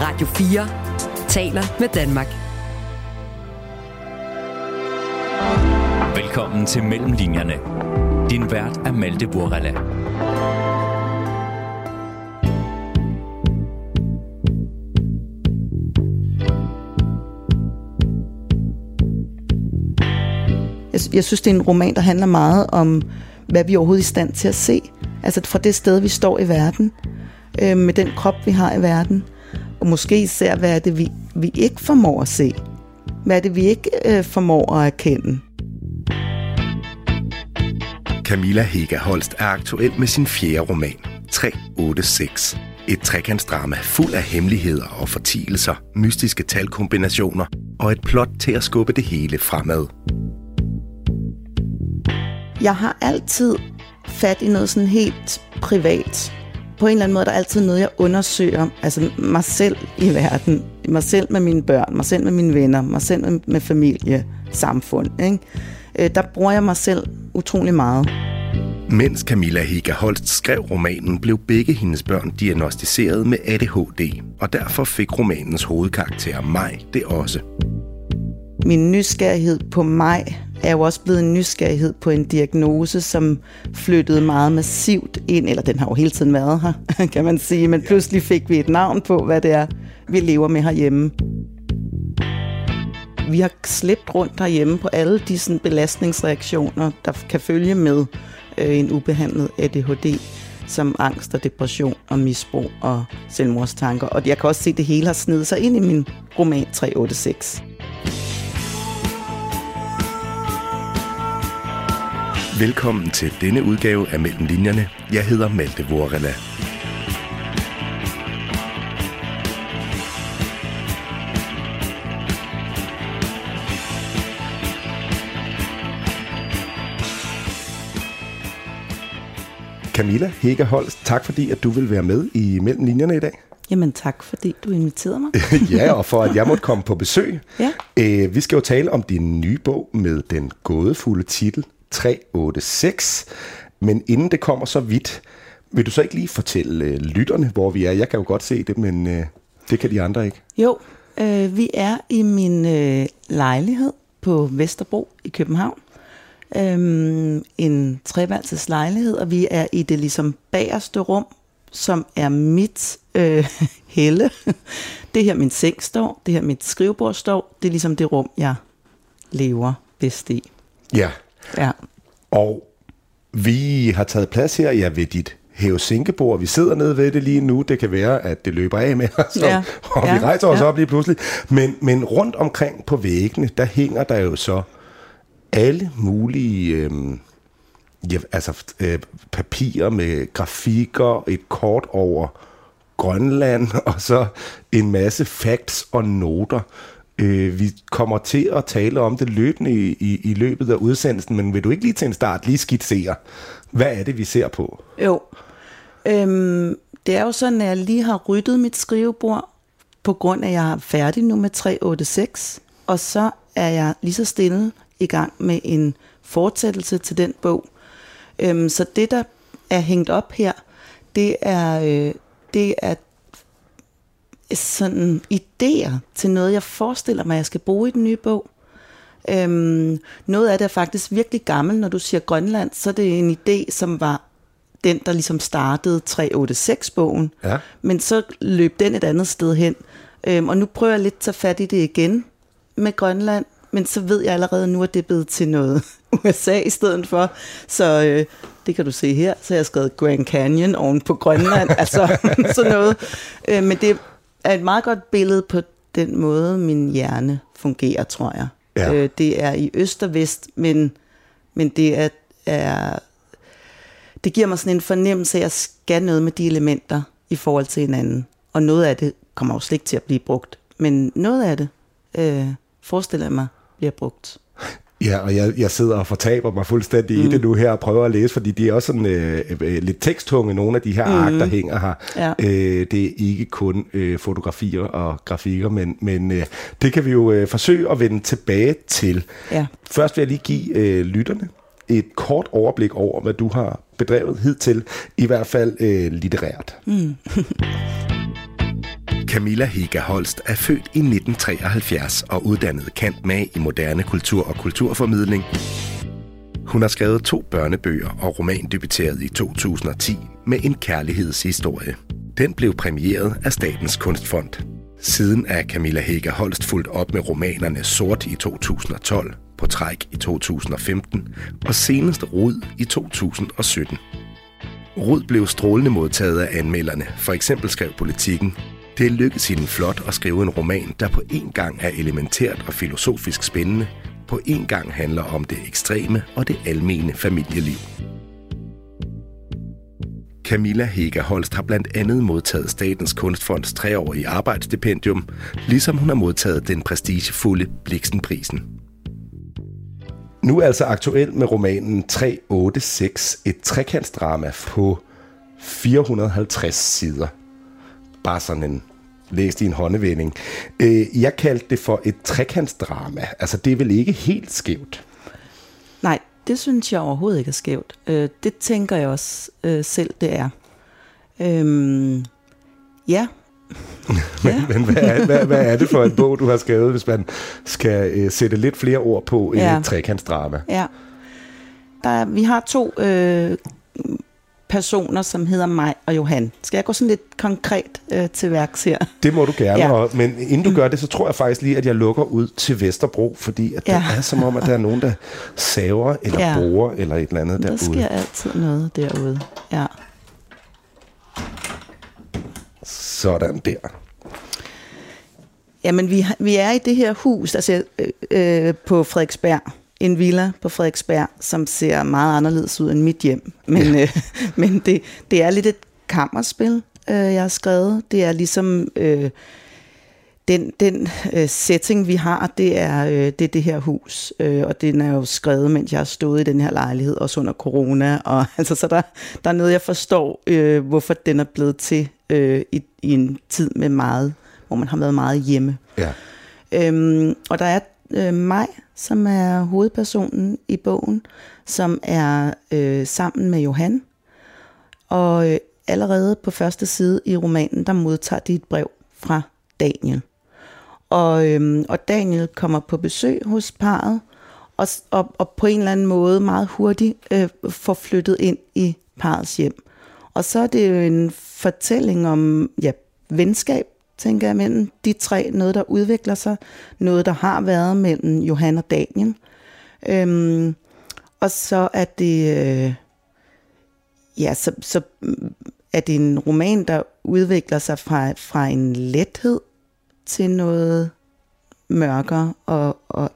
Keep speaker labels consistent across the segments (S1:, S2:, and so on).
S1: Radio 4 taler med Danmark.
S2: Velkommen til Mellemlinjerne. Din vært er Malte Burrella.
S3: Jeg, jeg synes, det er en roman, der handler meget om, hvad vi er overhovedet er i stand til at se. Altså fra det sted, vi står i verden, øh, med den krop, vi har i verden. Og måske især, hvad er det, vi, vi ikke formår at se. Hvad er det, vi ikke øh, formår at erkende.
S4: Camilla Hega Holst er aktuel med sin fjerde roman, 386. Et trekantsdrama fuld af hemmeligheder og fortielser, mystiske talkombinationer og et plot til at skubbe det hele fremad.
S3: Jeg har altid fat i noget sådan helt privat. På en eller anden måde der er der altid noget, jeg undersøger. Altså mig selv i verden. Mig selv med mine børn, mig selv med mine venner, mig selv med, med familie, samfund. Ikke? Øh, der bruger jeg mig selv utrolig meget.
S4: Mens Camilla Hega Holst skrev romanen, blev begge hendes børn diagnostiseret med ADHD, og derfor fik romanens hovedkarakter Maj det også.
S3: Min nysgerrighed på mig er jo også blevet en nysgerrighed på en diagnose, som flyttede meget massivt ind, eller den har jo hele tiden været her, kan man sige, men pludselig fik vi et navn på, hvad det er, vi lever med herhjemme. Vi har slæbt rundt herhjemme på alle de sådan, belastningsreaktioner, der kan følge med øh, en ubehandlet ADHD, som angst og depression og misbrug og selvmordstanker. Og jeg kan også se, at det hele har snedet sig ind i min roman 386.
S4: Velkommen til denne udgave af Mellem Linjerne. Jeg hedder Malte Vorella. Camilla Hega Holst, tak fordi at du vil være med i Mellem Linjerne i dag.
S3: Jamen tak, fordi du inviterede mig.
S4: ja, og for at jeg måtte komme på besøg.
S3: Ja.
S4: Øh, vi skal jo tale om din nye bog med den gådefulde titel 386. Men inden det kommer så vidt, vil du så ikke lige fortælle øh, lytterne, hvor vi er? Jeg kan jo godt se det, men øh, det kan de andre ikke.
S3: Jo, øh, vi er i min øh, lejlighed på Vesterbro i København. Øhm, en treværelses lejlighed, og vi er i det ligesom bagerste rum, som er mit øh, helle. Det her min seng står, det her mit skrivebord står, det er ligesom det rum, jeg lever bedst i.
S4: Ja,
S3: Ja.
S4: og vi har taget plads her, ja, ved dit hæve-sænkebord. Vi sidder nede ved det lige nu. Det kan være, at det løber af med os,
S3: Ja.
S4: og vi
S3: Ja.
S4: rejser os
S3: Ja.
S4: op lige pludselig. Men, men rundt omkring på væggene, der hænger der jo så alle mulige øh, ja, altså, øh, papirer med grafikker, et kort over Grønland, og så en masse facts og noter. Øh, vi kommer til at tale om det løbende i, i, i løbet af udsendelsen, men vil du ikke lige til en start lige skitsere, hvad er det, vi ser på?
S3: Jo. Øhm, det er jo sådan, at jeg lige har ryddet mit skrivebord, på grund af, at jeg er færdig nu med 386, og så er jeg lige så stille i gang med en fortsættelse til den bog. Øhm, så det, der er hængt op her, det er, øh, det er sådan idéer til noget, jeg forestiller mig, jeg skal bruge i den nye bog. Øhm, noget af det er faktisk virkelig gammel. Når du siger Grønland, så er det en idé, som var den, der ligesom startede 386-bogen.
S4: Ja.
S3: Men så løb den et andet sted hen. Øhm, og nu prøver jeg lidt at tage fat i det igen med Grønland. Men så ved jeg allerede nu, at det er blevet til noget USA i stedet for. Så øh, det kan du se her. Så jeg har skrevet Grand Canyon oven på Grønland. altså sådan noget. Øh, men det er et meget godt billede på den måde, min hjerne fungerer, tror jeg.
S4: Ja.
S3: Øh, det er i øst og vest, men, men det er, er det giver mig sådan en fornemmelse af, at jeg skal noget med de elementer i forhold til hinanden. Og noget af det kommer jo slet ikke til at blive brugt. Men noget af det, øh, forestiller jeg mig, bliver brugt.
S4: Ja, og jeg, jeg sidder og fortaber mig fuldstændig mm. i det nu her og prøver at læse, fordi de er også sådan øh, øh, lidt teksttunge, nogle af de her mm. ark, der hænger her.
S3: Ja.
S4: Øh, det er ikke kun øh, fotografier og grafikker, men, men øh, det kan vi jo øh, forsøge at vende tilbage til.
S3: Ja.
S4: Først vil jeg lige give øh, lytterne et kort overblik over, hvad du har bedrevet hidtil, i hvert fald øh, litterært. Mm. Camilla Higa Holst er født i 1973 og uddannet kant med i moderne kultur og kulturformidling. Hun har skrevet to børnebøger og roman debuteret i 2010 med en kærlighedshistorie. Den blev præmieret af Statens Kunstfond. Siden er Camilla Hega Holst fulgt op med romanerne Sort i 2012, På træk i 2015 og senest Rud i 2017. Rud blev strålende modtaget af anmelderne. For eksempel skrev politikken, det lykkedes hende flot at skrive en roman, der på en gang er elementært og filosofisk spændende, på en gang handler om det ekstreme og det almene familieliv. Camilla Hega Holst har blandt andet modtaget Statens Kunstfonds treårige arbejdsstipendium, ligesom hun har modtaget den prestigefulde Bliksenprisen. Nu er altså aktuel med romanen 386, et trekantsdrama på 450 sider. Bare sådan en læst i en håndevending. Øh, jeg kaldte det for et trekantsdrama. Altså, det er vel ikke helt skævt?
S3: Nej, det synes jeg overhovedet ikke er skævt. Øh, det tænker jeg også øh, selv, det er. Øhm, ja.
S4: men, men hvad, er, hvad, hvad er det for en bog, du har skrevet, hvis man skal øh, sætte lidt flere ord på ja. et trekantsdrama?
S3: Ja. Der er, vi har to øh, personer, som hedder mig og Johan. Skal jeg gå sådan lidt konkret øh, til værks her?
S4: Det må du gerne, ja. og, men inden du gør det, så tror jeg faktisk lige, at jeg lukker ud til Vesterbro, fordi at ja. det er som om, at der er nogen, der saver eller ja. borer eller et eller andet derude.
S3: Der sker altid noget derude, ja.
S4: Sådan der.
S3: Jamen, vi, vi er i det her hus, altså øh, øh, på Frederiksberg, en villa på Frederiksberg, som ser meget anderledes ud end mit hjem. Men, ja. øh, men det, det er lidt et kammerspil, øh, jeg har skrevet. Det er ligesom øh, den, den øh, setting, vi har, det er, øh, det er det her hus. Øh, og den er jo skrevet, mens jeg har stået i den her lejlighed, også under corona. Og, altså, så der, der er noget, jeg forstår, øh, hvorfor den er blevet til øh, i, i en tid med meget, hvor man har været meget hjemme.
S4: Ja.
S3: Øhm, og der er øh, mig, som er hovedpersonen i bogen, som er øh, sammen med Johan. Og øh, allerede på første side i romanen, der modtager de et brev fra Daniel. Og, øh, og Daniel kommer på besøg hos parret, og, og, og på en eller anden måde meget hurtigt øh, får flyttet ind i parets hjem. Og så er det jo en fortælling om ja, venskab, tænker jeg, mellem de tre. Noget, der udvikler sig. Noget, der har været mellem Johan og Daniel. Øhm, og så er det... Øh, ja, så, så er det en roman, der udvikler sig fra, fra en lethed til noget mørkere, og, og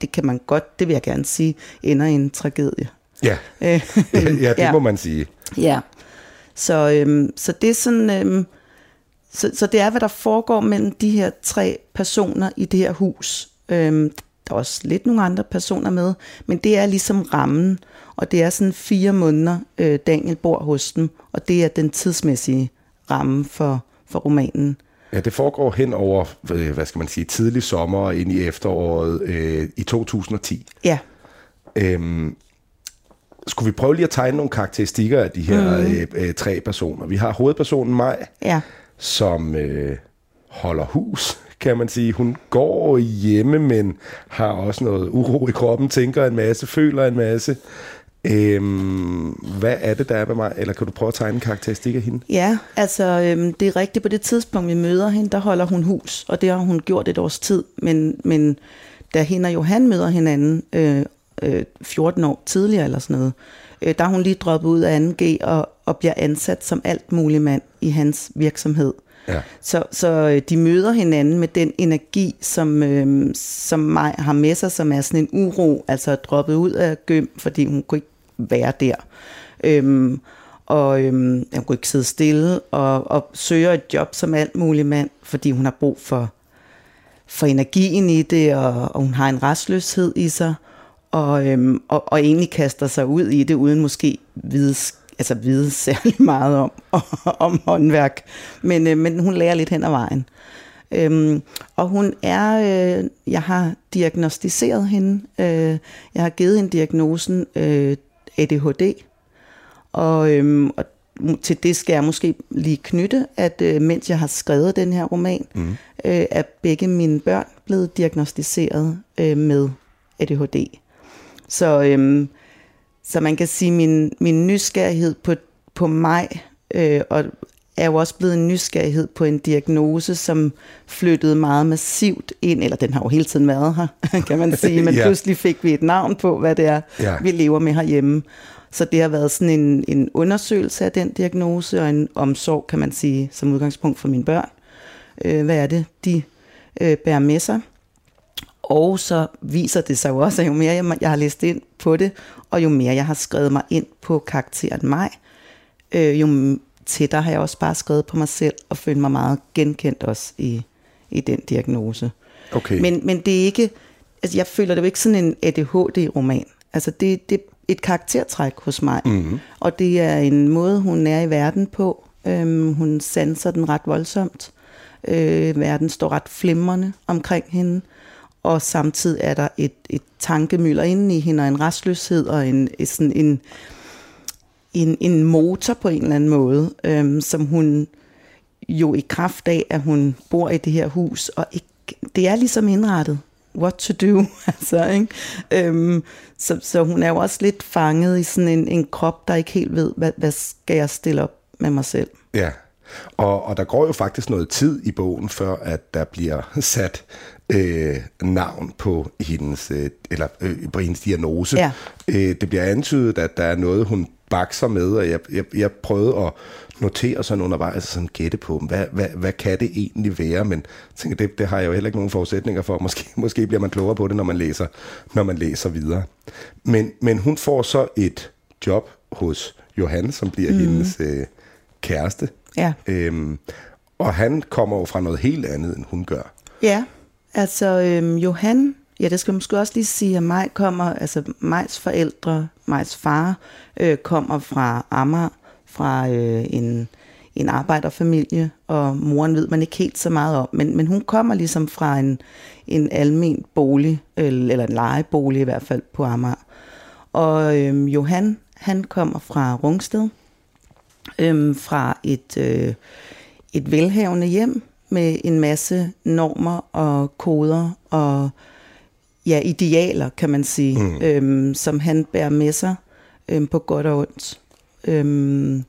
S3: det kan man godt, det vil jeg gerne sige, ender i en tragedie.
S4: Ja, ja det ja. må man sige.
S3: Ja, så, øhm, så det er sådan, øhm, så, så det er, hvad der foregår mellem de her tre personer i det her hus. Øhm, der er også lidt nogle andre personer med, men det er ligesom rammen, og det er sådan fire måneder, øh, Daniel bor hos dem, og det er den tidsmæssige ramme for, for romanen.
S4: Ja, det foregår hen over, øh, hvad skal man sige, tidlig sommer og ind i efteråret øh, i 2010.
S3: Ja.
S4: Øhm, skulle vi prøve lige at tegne nogle karakteristikker af de her mm. øh, øh, tre personer? Vi har hovedpersonen Maj,
S3: ja
S4: som øh, holder hus, kan man sige. Hun går hjemme, men har også noget uro i kroppen, tænker en masse, føler en masse. Øhm, hvad er det, der er med mig? Eller kan du prøve at tegne en karakteristik af hende?
S3: Ja, altså øhm, det er rigtigt. På det tidspunkt, vi møder hende, der holder hun hus, og det har hun gjort et års tid. Men, men da hende og Johan møder hinanden øh, øh, 14 år tidligere eller sådan noget, øh, der er hun lige droppet ud af 2G og, og bliver ansat som alt mulig mand i hans virksomhed.
S4: Ja.
S3: Så, så øh, de møder hinanden med den energi, som, øh, som mig har med sig, som er sådan en uro, altså droppet ud af gym, fordi hun kunne ikke være der. Øhm, og øhm, hun kunne ikke sidde stille, og, og søger et job som alt mulig mand, fordi hun har brug for, for energien i det, og, og hun har en restløshed i sig, og, øhm, og, og egentlig kaster sig ud i det, uden måske vide, altså vide særlig meget om, om håndværk. Men, øh, men hun lærer lidt hen ad vejen. Øhm, og hun er, øh, jeg har diagnostiseret hende, øh, jeg har givet hende diagnosen øh, ADHD, og, øhm, og til det skal jeg måske lige knytte, at øh, mens jeg har skrevet den her roman, mm. øh, er begge mine børn blevet diagnostiseret øh, med ADHD. Så, øh, så man kan sige, min, min nysgerrighed på, på mig, øh, og er jo også blevet en nysgerrighed på en diagnose, som flyttede meget massivt ind, eller den har jo hele tiden været her, kan man sige, men ja. pludselig fik vi et navn på, hvad det er, ja. vi lever med herhjemme. Så det har været sådan en, en undersøgelse af den diagnose, og en omsorg, kan man sige, som udgangspunkt for mine børn. Øh, hvad er det, de øh, bærer med sig? Og så viser det sig jo også, at jo mere jeg, jeg har læst ind på det, og jo mere jeg har skrevet mig ind på karakteren mig, øh, jo tættere har jeg også bare skrevet på mig selv, og følt mig meget genkendt også i, i den diagnose.
S4: Okay.
S3: Men, men det er ikke, altså jeg føler det jo ikke sådan en ADHD-roman. Altså det, det er et karaktertræk hos mig, mm-hmm. og det er en måde, hun er i verden på. Øhm, hun sanser den ret voldsomt. Øh, verden står ret flimrende omkring hende, og samtidig er der et, et tankemøller inde i hende, og en restløshed, og en, sådan en, en, en motor på en eller anden måde, øhm, som hun jo i kraft af, at hun bor i det her hus, og ikke, det er ligesom indrettet, what to do, altså, ikke? Øhm, så, så hun er jo også lidt fanget i sådan en, en krop, der ikke helt ved, hvad, hvad skal jeg stille op med mig selv.
S4: Ja, og, og der går jo faktisk noget tid i bogen, før at der bliver sat øh, navn på hendes, øh, eller, øh, på hendes diagnose. Ja. Øh, det bliver antydet, at der er noget, hun bakser med, og jeg, jeg, jeg prøvede at notere sådan undervejs, sådan gætte på, hvad, hvad, hvad kan det egentlig være, men jeg tænker, det, det har jeg jo heller ikke nogen forudsætninger for, måske, måske bliver man klogere på det, når man læser, når man læser videre. Men, men hun får så et job hos Johan, som bliver mm. hendes øh, kæreste,
S3: Ja.
S4: øhm, og han kommer jo fra noget helt andet, end hun gør.
S3: Ja, altså øhm, Johan, ja det skal man måske også lige sige, at mig kommer, altså Majs forældre, Majs far, øh, kommer fra Amager, fra øh, en, en arbejderfamilie, og moren ved man ikke helt så meget om, men, men hun kommer ligesom fra en, en almen bolig, eller, eller en lejebolig i hvert fald på Amager. Og øhm, Johan, han kommer fra Rungsted, øhm, fra et, øh, et velhavende hjem med en masse normer og koder og ja, idealer, kan man sige, mm. øhm, som han bærer med sig øhm, på godt og ondt. Øhm,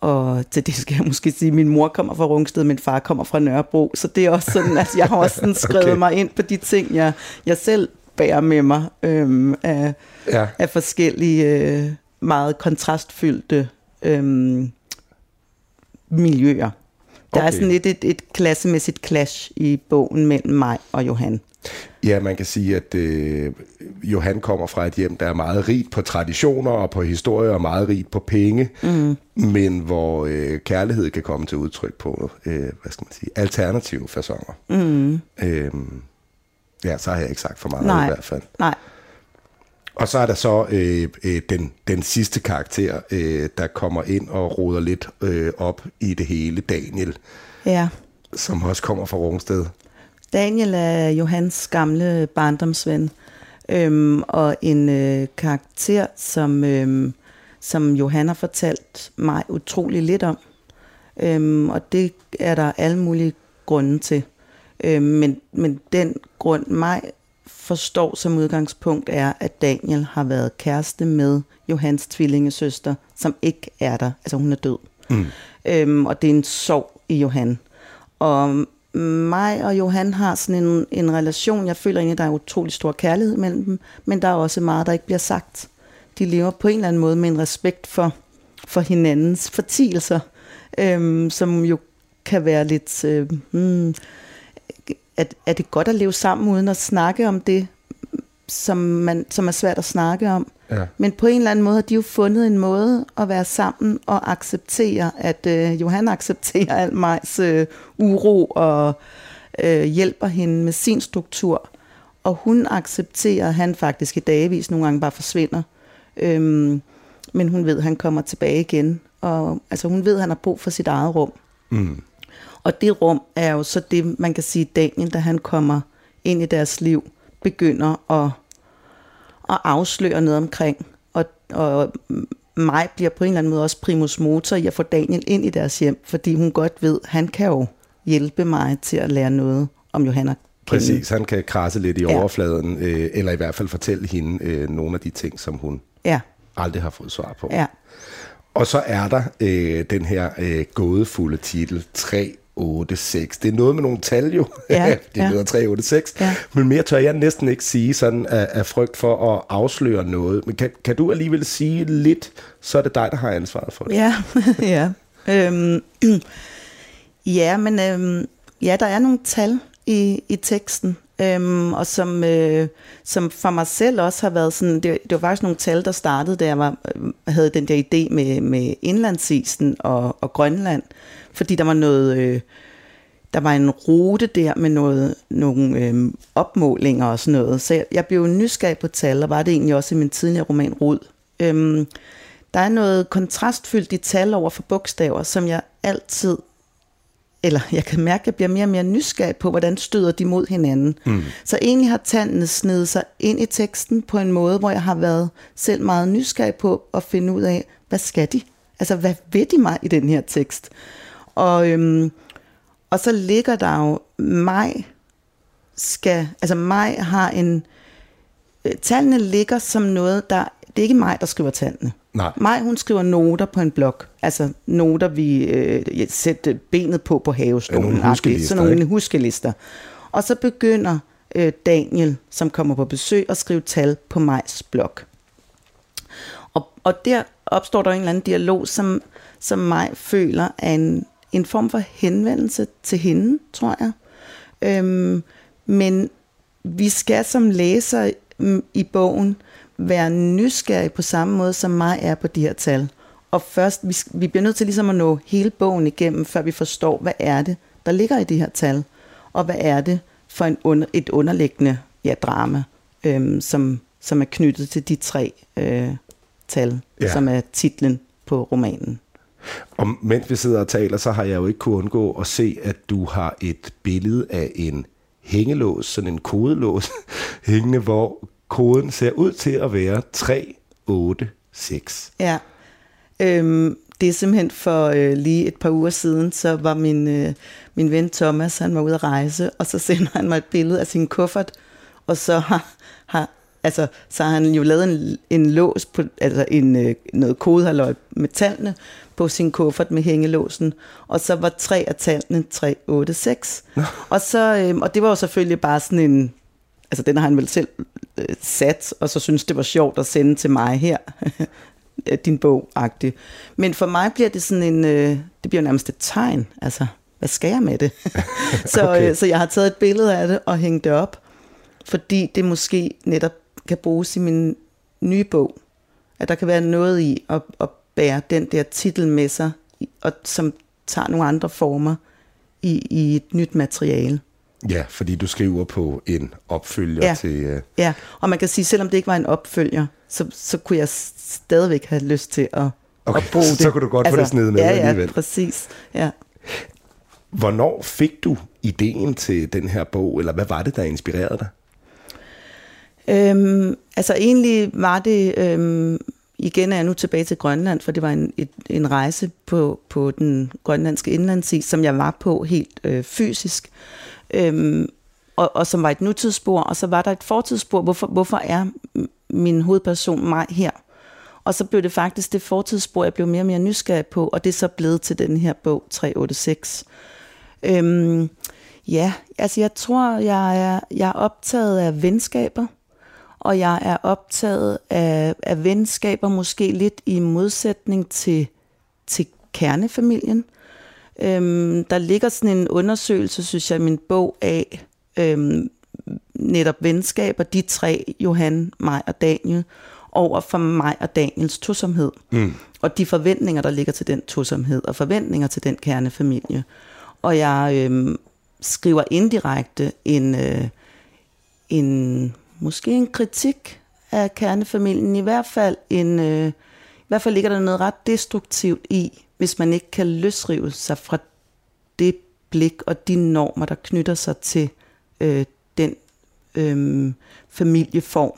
S3: og til det skal jeg måske sige, at min mor kommer fra Rungsted, min far kommer fra Nørrebro, så det er også sådan, at jeg har også sådan skrevet okay. mig ind på de ting, jeg, jeg selv bærer med mig øhm, af, ja. af forskellige øh, meget kontrastfyldte øhm, miljøer. Der okay. er sådan et, et, et klassemæssigt clash i bogen mellem mig og Johan.
S4: Ja, man kan sige, at øh, Johan kommer fra et hjem, der er meget rigt på traditioner og på historie og meget rigt på penge, mm. men hvor øh, kærlighed kan komme til udtryk på, øh, hvad skal man sige, alternative fasonger. Mm. Øh, ja, så har jeg ikke sagt for meget
S3: Nej.
S4: i hvert fald.
S3: Nej.
S4: Og så er der så øh, øh, den, den sidste karakter, øh, der kommer ind og roder lidt øh, op i det hele, Daniel.
S3: Ja.
S4: Som også kommer fra Rungsted.
S3: Daniel er Johans gamle barndomsven, øhm, og en øh, karakter, som, øhm, som Johan har fortalt mig utrolig lidt om. Øhm, og det er der alle mulige grunde til. Øhm, men, men den grund, mig forstår som udgangspunkt, er, at Daniel har været kæreste med Johans tvillingesøster, som ikke er der. Altså hun er død. Mm. Øhm, og det er en sorg i Johan. Og mig og Johan har sådan en, en relation, jeg føler egentlig, der er utrolig stor kærlighed mellem dem, men der er også meget, der ikke bliver sagt. De lever på en eller anden måde med en respekt for, for hinandens fortielser, øhm, som jo kan være lidt... Øh, hmm, at, er det godt at leve sammen uden at snakke om det, som, man, som er svært at snakke om. Ja. Men på en eller anden måde har de jo fundet en måde at være sammen og acceptere, at øh, Johan accepterer al Majs øh, uro og øh, hjælper hende med sin struktur. Og hun accepterer, at han faktisk i dagevis nogle gange bare forsvinder. Øhm, men hun ved, at han kommer tilbage igen. Og, altså hun ved, at han har brug for sit eget rum. Mm. Og det rum er jo så det, man kan sige, Daniel, da han kommer ind i deres liv, begynder at, at afsløre noget omkring. Og, og mig bliver på en eller anden måde også primus motor i at få Daniel ind i deres hjem, fordi hun godt ved, at han kan jo hjælpe mig til at lære noget om Johanna kende.
S4: Præcis, han kan krasse lidt i
S3: Ja.
S4: overfladen, øh, eller i hvert fald fortælle hende øh, nogle af de ting, som hun
S3: Ja,
S4: aldrig har fået svar på.
S3: ja.
S4: Og så er der øh, den her øh, gådefulde titel 386. Det er noget med nogle tal jo.
S3: Ja,
S4: det
S3: ja.
S4: hedder 386.
S3: Ja.
S4: Men mere tør jeg næsten ikke sige sådan af, af frygt for at afsløre noget. Men kan, kan du alligevel sige lidt, så er det dig, der har ansvaret for det.
S3: Ja, ja. Øhm, ja, men øhm, ja, der er nogle tal i, i teksten, øhm, og som, øh, som for mig selv også har været sådan, det, det var faktisk nogle tal, der startede, da jeg var, øh, havde den der idé med, med indlandsisen og, og Grønland, fordi der var noget... Øh, der var en rute der med noget, nogle øhm, opmålinger og sådan noget. Så jeg, jeg blev nysgerrig på tal, og var det egentlig også i min tidligere roman Rod. Øhm, der er noget kontrastfyldt i tal over for bogstaver, som jeg altid, eller jeg kan mærke, at jeg bliver mere og mere nysgerrig på, hvordan støder de mod hinanden. Mm. Så egentlig har tallene snedet sig ind i teksten på en måde, hvor jeg har været selv meget nysgerrig på at finde ud af, hvad skal de? Altså, hvad ved de mig i den her tekst? Og, øhm, og så ligger der jo mig skal, altså mig har en, øh, tallene ligger som noget, der, det er ikke mig, der skriver tallene.
S4: Nej.
S3: Mig, hun skriver noter på en blog. Altså noter, vi øh, sætter benet på på havestolen.
S4: Ja, nogle huskelister,
S3: Sådan nogle
S4: ikke?
S3: huskelister. Og så begynder øh, Daniel, som kommer på besøg, at skrive tal på Majs blog. Og, og der opstår der en eller anden dialog, som, som mig føler er en, en form for henvendelse til hende, tror jeg. Øhm, men vi skal som læser i bogen være nysgerrige på samme måde, som mig er på de her tal. Og først, vi, vi bliver nødt til ligesom at nå hele bogen igennem, før vi forstår, hvad er det, der ligger i de her tal, og hvad er det for en under, et underliggende ja, drama, øhm, som, som er knyttet til de tre øh, tal,
S4: ja.
S3: som er titlen på romanen.
S4: Og mens vi sidder og taler, så har jeg jo ikke kunnet undgå at se, at du har et billede af en hængelås, sådan en kodelås, hængende, hvor koden ser ud til at være 386.
S3: Ja, øhm, det er simpelthen for øh, lige et par uger siden, så var min, øh, min ven Thomas, han var ude at rejse, og så sender han mig et billede af sin kuffert, og så har, har, altså, så har han jo lavet en, en lås, på, altså en, øh, noget kodehalløj med tallene på sin kuffert med hængelåsen, og så var tre af tallene 386. og, så, øh, og det var jo selvfølgelig bare sådan en, altså den har han vel selv øh, sat, og så synes det var sjovt at sende til mig her, din bog -agtig. Men for mig bliver det sådan en, øh, det bliver nærmest et tegn, altså, hvad skal jeg med det? så,
S4: Okay.
S3: øh, så jeg har taget et billede af det og hængt det op, fordi det måske netop kan bruges i min nye bog. At der kan være noget i at, at bære den der titel med sig, og som tager nogle andre former i, i et nyt materiale.
S4: Ja, fordi du skriver på en opfølger
S3: Ja.
S4: til... Øh,
S3: Ja, og man kan sige, selvom det ikke var en opfølger, så, så kunne jeg stadigvæk have lyst til at,
S4: Okay,
S3: at bruge
S4: så
S3: det. Altså,
S4: kunne du godt få det snedet med
S3: ja,
S4: alligevel.
S3: Ja, præcis. Ja.
S4: hvornår fik du ideen til den her bog, eller hvad var det, der inspirerede dig?
S3: Øhm, altså egentlig var det, øhm, igen er jeg nu tilbage til Grønland, for det var en, et, en rejse på, på den grønlandske indlandsis, som jeg var på helt øh, fysisk, øhm, og, og som var et nutidsspor, og så var der et fortidsspor, hvorfor, hvorfor er min hovedperson mig her? Og så blev det faktisk det fortidsspor, jeg blev mere og mere nysgerrig på, og det er så blevet til den her bog 386. Øhm, ja, altså jeg tror, jeg er, jeg er optaget af venskaber, og jeg er optaget af, af venskaber måske lidt i modsætning til, til kernefamilien. Øhm, der ligger sådan en undersøgelse, synes jeg, i min bog af øhm, netop venskaber, de tre, Johan, mig og Daniel, over for mig og Daniels tosomhed. Mm. Og de forventninger, der ligger til den tosomhed, og forventninger til den kernefamilie. Og jeg øhm, skriver indirekte en, øh, en måske en kritik af kernefamilien, i hvert fald en, øh, i hvert fald ligger der noget ret destruktivt i, hvis man ikke kan løsrive sig fra det blik og de normer, der knytter sig til øh, den øh, familieform.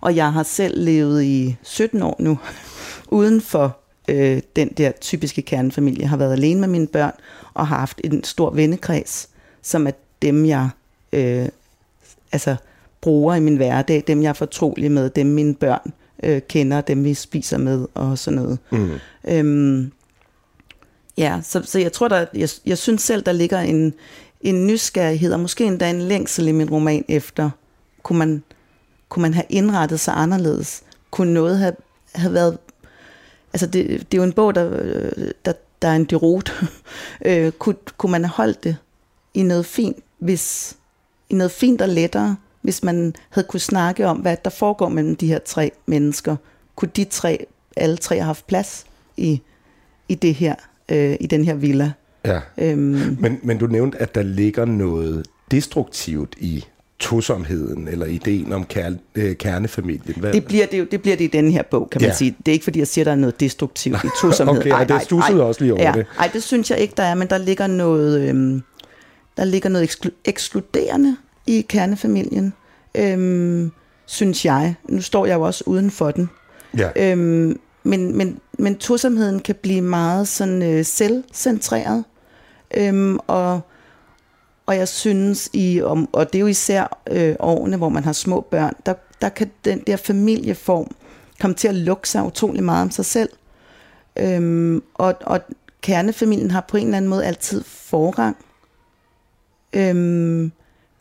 S3: Og jeg har selv levet i 17 år nu uden for øh, den der typiske kernefamilie, Jeg har været alene med mine børn, og har haft en stor vennekreds, som er dem, jeg øh, altså, bruger i min hverdag, dem jeg er fortrolig med, dem mine børn øh, kender, dem vi spiser med og sådan noget. Mm. Øhm, ja, så, så jeg tror, der, jeg, jeg synes selv, der ligger en, en nysgerrighed, og måske endda en længsel i min roman efter, kunne man, kunne man have indrettet sig anderledes? Kunne noget have, have været... Altså, det, det er jo en bog, der, der, der er en derot. øh, kunne, kunne man have holdt det i noget fint, hvis, i noget fint og lettere, hvis man havde kunne snakke om, hvad der foregår mellem de her tre mennesker? Kunne de tre, alle tre have haft plads i, i det her, øh, i den her villa?
S4: Ja. Øhm, men, men du nævnte, at der ligger noget destruktivt i tosomheden, eller ideen om kær, øh, kernefamilien.
S3: Hvad? Det, bliver det, jo, det bliver det i denne her bog, kan man ja. sige. Det er ikke, fordi jeg siger, der er noget destruktivt i tosomhed.
S4: okay, ej, det stussede også lige over
S3: ja,
S4: det.
S3: Nej, det synes jeg ikke, der er, men der ligger noget, øhm, der ligger noget eksklu- ekskluderende i kernefamilien, øhm, synes jeg. Nu står jeg jo også uden for den.
S4: Ja.
S3: Øhm, men, men, men tosomheden kan blive meget sådan øh, selvcentreret. Øhm, og, og jeg synes, i, og, og det er jo især øh, årene, hvor man har små børn, der, der kan den der familieform komme til at lukke sig utrolig meget om sig selv. Øhm, og, og kernefamilien har på en eller anden måde altid forrang. Øhm,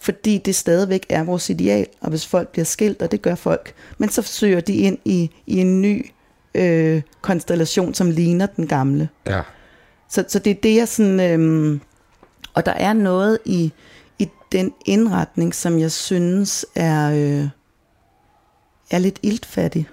S3: fordi det stadigvæk er vores ideal, og hvis folk bliver skilt, og det gør folk, men så søger de ind i, i en ny øh, konstellation, som ligner den gamle.
S4: Ja.
S3: Så, så det er det, jeg sådan... Øh, og der er noget i, i den indretning, som jeg synes er, øh, er lidt iltfattig.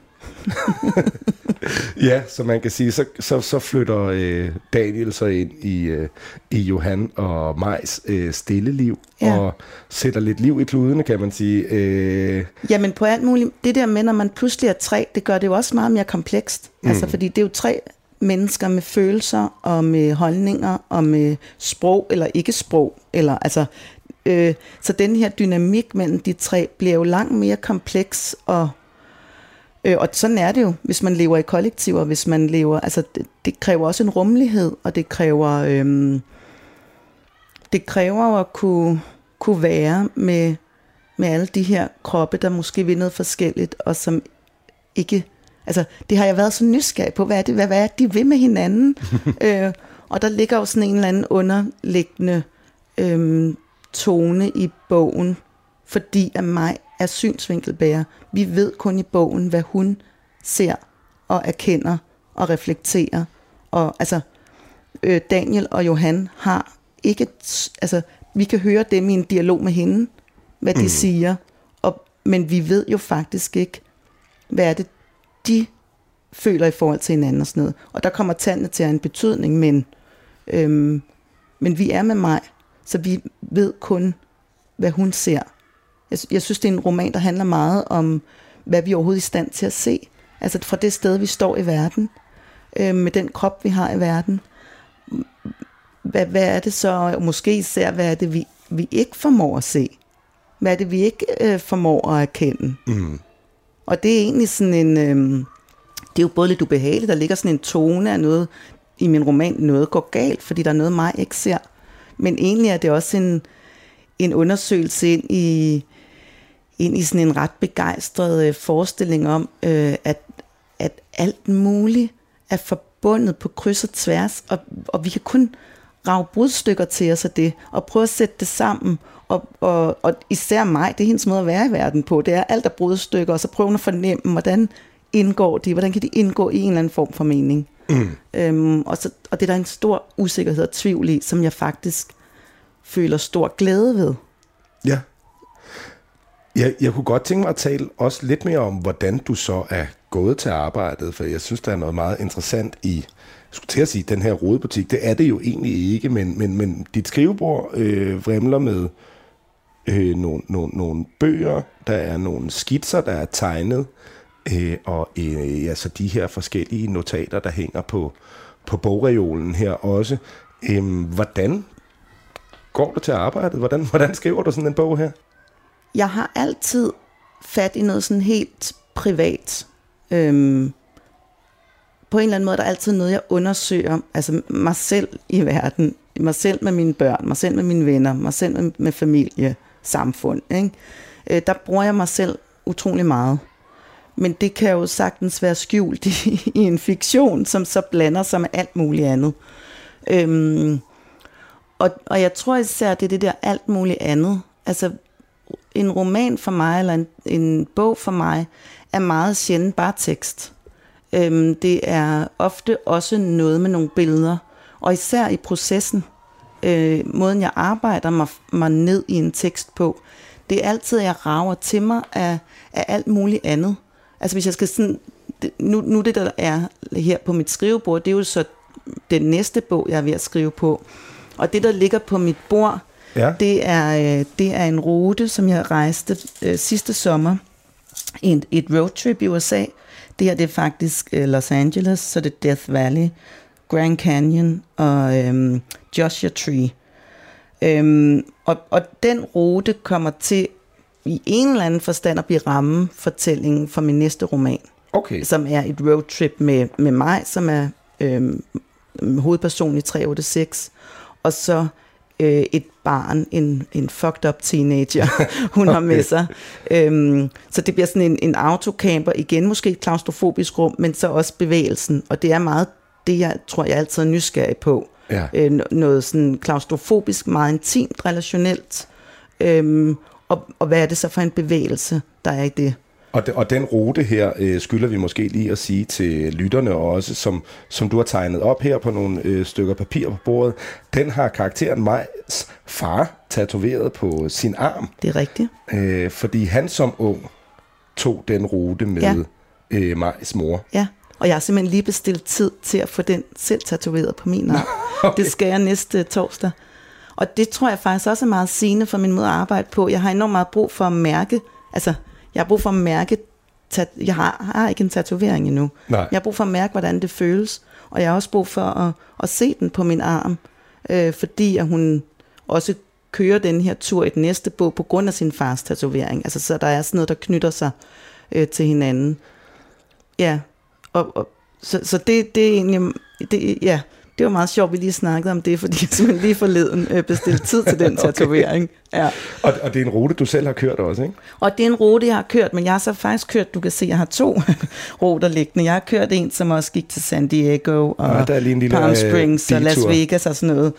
S4: ja, så man kan sige, så, så, så flytter øh, Daniel så ind i, øh, i Johan og Majs øh, stille liv, ja. og sætter lidt liv i kludene, kan man sige. Øh.
S3: Jamen på alt muligt. Det der med, når man pludselig er tre, det gør det jo også meget mere komplekst. Mm. Altså, fordi det er jo tre mennesker med følelser og med holdninger og med sprog eller ikke sprog. Eller, altså, øh, så den her dynamik mellem de tre bliver jo langt mere kompleks og Øh, og sådan er det jo, hvis man lever i kollektiver, hvis man lever, altså det, det kræver også en rummelighed, og det kræver, øhm, det kræver at kunne, kunne være med, med alle de her kroppe, der måske vil noget forskelligt, og som ikke, altså det har jeg været så nysgerrig på, hvad er det, hvad, hvad er det, de vil med hinanden? øh, og der ligger jo sådan en eller anden underliggende øhm, tone i bogen, fordi at mig er synsvinkelbærer. Vi ved kun i bogen, hvad hun ser og erkender og reflekterer. Og altså, øh, Daniel og Johan har ikke, altså, vi kan høre dem i en dialog med hende, hvad de mm. siger, og, men vi ved jo faktisk ikke, hvad er det, de føler i forhold til hinanden og sådan noget. Og der kommer tallene til at have en betydning, men, øhm, men vi er med mig, så vi ved kun, hvad hun ser. Jeg, jeg synes, det er en roman, der handler meget om, hvad vi overhovedet er i stand til at se. Altså fra det sted, vi står i verden, øh, med den krop, vi har i verden. Hvad, hvad er det så, og måske især, hvad er det, vi, vi ikke formår at se? Hvad er det, vi ikke øh, formår at erkende? Mm. Og det er egentlig sådan en... Øh, det er jo både lidt ubehageligt, der ligger sådan en tone af noget i min roman, noget går galt, fordi der er noget, mig ikke ser. Men egentlig er det også en, en undersøgelse ind i, ind i sådan en ret begejstret øh, forestilling om, øh, at, at alt muligt er forbundet på kryds og tværs, og, og vi kan kun rave brudstykker til os af det, og prøve at sætte det sammen, og, og, og især mig, det er hendes måde at være i verden på, det er alt er brudstykker, og så prøve at fornemme, hvordan indgår de, hvordan kan de indgå i en eller anden form for mening. Mm. Øhm, og, så, og det er der en stor usikkerhed og tvivl i, som jeg faktisk føler stor glæde ved.
S4: Ja. Jeg, jeg kunne godt tænke mig at tale også lidt mere om, hvordan du så er gået til arbejdet, for jeg synes, der er noget meget interessant i, jeg skulle til at sige, den her rodebutik. Det er det jo egentlig ikke, men, men, men dit skrivebord øh, vrimler med øh, nogle, nogle, nogle bøger, der er nogle skitser, der er tegnet, øh, og øh, altså de her forskellige notater, der hænger på, på bogreolen her også. Øh, hvordan går du til arbejdet? Hvordan, hvordan skriver du sådan en bog her?
S3: Jeg har altid fat i noget sådan helt privat. Øhm, på en eller anden måde er der altid noget, jeg undersøger, altså mig selv i verden, mig selv med mine børn, mig selv med mine venner, mig selv med, med familie, samfund. Ikke? Øh, der bruger jeg mig selv utrolig meget. Men det kan jo sagtens være skjult i, i en fiktion, som så blander sig med alt muligt andet. Øhm, og, og jeg tror især, det er det der alt muligt andet. Altså, en roman for mig, eller en, en bog for mig, er meget sjældent bare tekst. Øhm, det er ofte også noget med nogle billeder, og især i processen, øh, måden jeg arbejder mig, mig ned i en tekst på, det er altid, at jeg rager til mig af, af alt muligt andet. Altså hvis jeg skal sådan, nu, nu det der er her på mit skrivebord, det er jo så den næste bog, jeg er ved at skrive på. Og det, der ligger på mit bord, ja. det, er, øh, det er en rute, som jeg rejste øh, sidste sommer i et, roadtrip i USA. Det her det er faktisk øh, Los Angeles, så det er Death Valley, Grand Canyon og øhm, Joshua Tree. Øhm, og, og den rute kommer til i en eller anden forstand at blive ramme fortællingen for min næste roman.
S4: Okay.
S3: Som er et roadtrip med, med mig, som er øhm, hovedperson i 386. Og så øh, et barn, en, en fucked up teenager, hun okay. har med sig. Øhm, så det bliver sådan en, en autocamper, igen måske et klaustrofobisk rum, men så også bevægelsen. Og det er meget det, jeg tror, jeg altid er nysgerrig på. Ja. Øh, noget sådan klaustrofobisk, meget intimt, relationelt. Øhm, og, og hvad er det så for en bevægelse, der er i det?
S4: Og, de, og den rute her øh, skylder vi måske lige at sige til lytterne også, som, som du har tegnet op her på nogle øh, stykker papir på bordet. Den har karakteren Majs far tatoveret på sin arm.
S3: Det er rigtigt.
S4: Øh, fordi han som ung tog den rute med ja. øh, Majs mor.
S3: Ja, og jeg har simpelthen lige bestilt tid til at få den selv tatoveret på min arm. okay. Det skal jeg næste torsdag. Og det tror jeg faktisk også er meget sigende for min måde at arbejde på. Jeg har enormt meget brug for at mærke, altså jeg har brug for at mærke, jeg har, har ikke en tatovering endnu. Nej. Jeg har brug for at mærke, hvordan det føles. Og jeg har også brug for at, at se den på min arm, øh, fordi at hun også kører den her tur i den næste bog på grund af sin fars tatovering. Altså så der er sådan noget, der knytter sig øh, til hinanden. Ja, og, og så, så det, det er egentlig, det, ja, det var meget sjovt, vi lige snakkede om det, fordi jeg simpelthen lige forleden øh, bestilte tid til den tatovering.
S4: okay. ja. og, og det er en rute, du selv har kørt også, ikke?
S3: Og det er en rute, jeg har kørt, men jeg har så faktisk kørt, du kan se, jeg har to ruter liggende. Jeg har kørt en, som også gik til San Diego og ja, der er lige en lille, Palm øh, Springs og Las Vegas og sådan noget.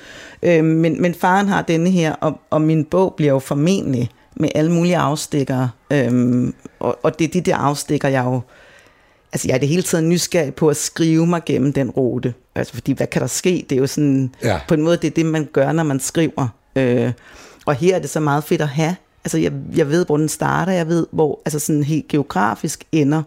S3: Øh, men, men faren har denne her, og, og min bog bliver jo formentlig med alle mulige afstikker. Øhm, og, og det er de der afstikker, jeg jo altså jeg er det hele tiden nysgerrig på at skrive mig gennem den rute. Altså fordi, hvad kan der ske? Det er jo sådan, ja. på en måde, det er det, man gør, når man skriver. Øh, og her er det så meget fedt at have. Altså jeg, jeg ved, hvor den starter, jeg ved, hvor altså sådan helt geografisk ender.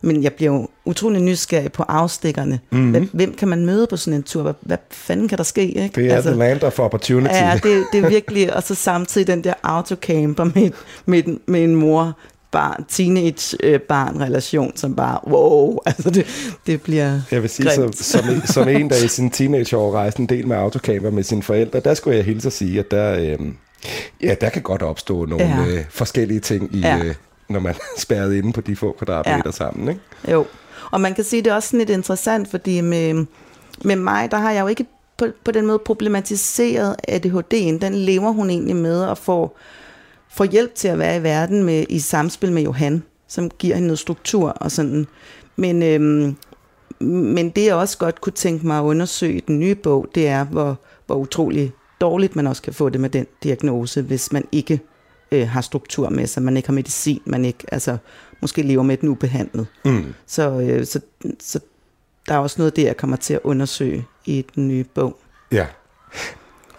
S3: Men jeg bliver jo utrolig nysgerrig på afstikkerne. Mm-hmm. Hvem, hvem kan man møde på sådan en tur? Hvad, hvad fanden kan der ske? Ikke?
S4: Det er altså, the land of opportunity.
S3: Ja, det, det er virkelig, og så samtidig den der autocamper med, med, med en mor, barn, teenage-barn-relation, som bare, wow, altså det, det bliver
S4: Jeg vil sige, som, som, som en, der i sin teenageår rejste en del med autocamper med sine forældre, der skulle jeg hilse at sige, at der, øh, ja, der kan godt opstå nogle ja. øh, forskellige ting, i, ja. øh, når man er spærret inde på de få kvadratmeter ja. sammen. Ikke?
S3: Jo, og man kan sige, det er også sådan lidt interessant, fordi med, med mig, der har jeg jo ikke på, på den måde problematiseret ADHD'en. Den lever hun egentlig med at få får hjælp til at være i verden med, i samspil med Johan, som giver hende noget struktur og sådan. Men, øhm, men det jeg også godt kunne tænke mig at undersøge i den nye bog, det er, hvor, hvor utrolig dårligt man også kan få det med den diagnose, hvis man ikke øh, har struktur med sig, man ikke har medicin, man ikke, altså måske lever med den ubehandlet. Mm. Så, øh, så, så der er også noget der, jeg kommer til at undersøge i den nye bog.
S4: Ja.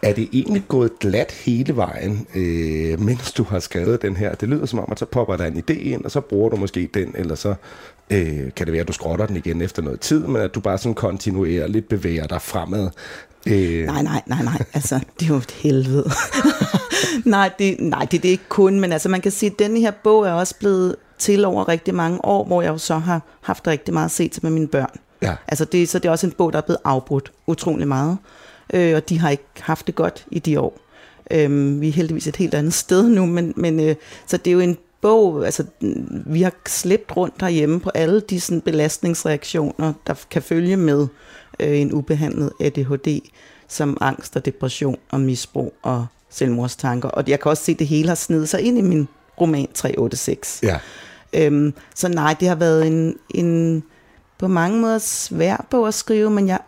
S4: Er det egentlig gået glat hele vejen, øh, mens du har skrevet den her? Det lyder som om, at så popper der en idé ind, og så bruger du måske den, eller så øh, kan det være, at du skrotter den igen efter noget tid, men at du bare sådan kontinuerligt bevæger dig fremad.
S3: Øh. Nej, nej, nej, nej. Altså, det er jo et helvede. nej, det, nej det, det er ikke kun, men altså man kan sige, at denne her bog er også blevet til over rigtig mange år, hvor jeg jo så har haft rigtig meget at se til med mine børn. Ja. Altså det, så det er også en bog, der er blevet afbrudt utrolig meget øh, og de har ikke haft det godt i de år. Øh, vi er heldigvis et helt andet sted nu, men, men øh, så det er jo en bog, altså vi har slæbt rundt herhjemme på alle de sådan, belastningsreaktioner, der kan følge med øh, en ubehandlet ADHD, som angst og depression og misbrug og selvmordstanker. Og jeg kan også se, at det hele har snedet sig ind i min roman 386.
S4: Ja.
S3: Øhm, så nej, det har været en, en på mange måder svær bog at skrive, men jeg,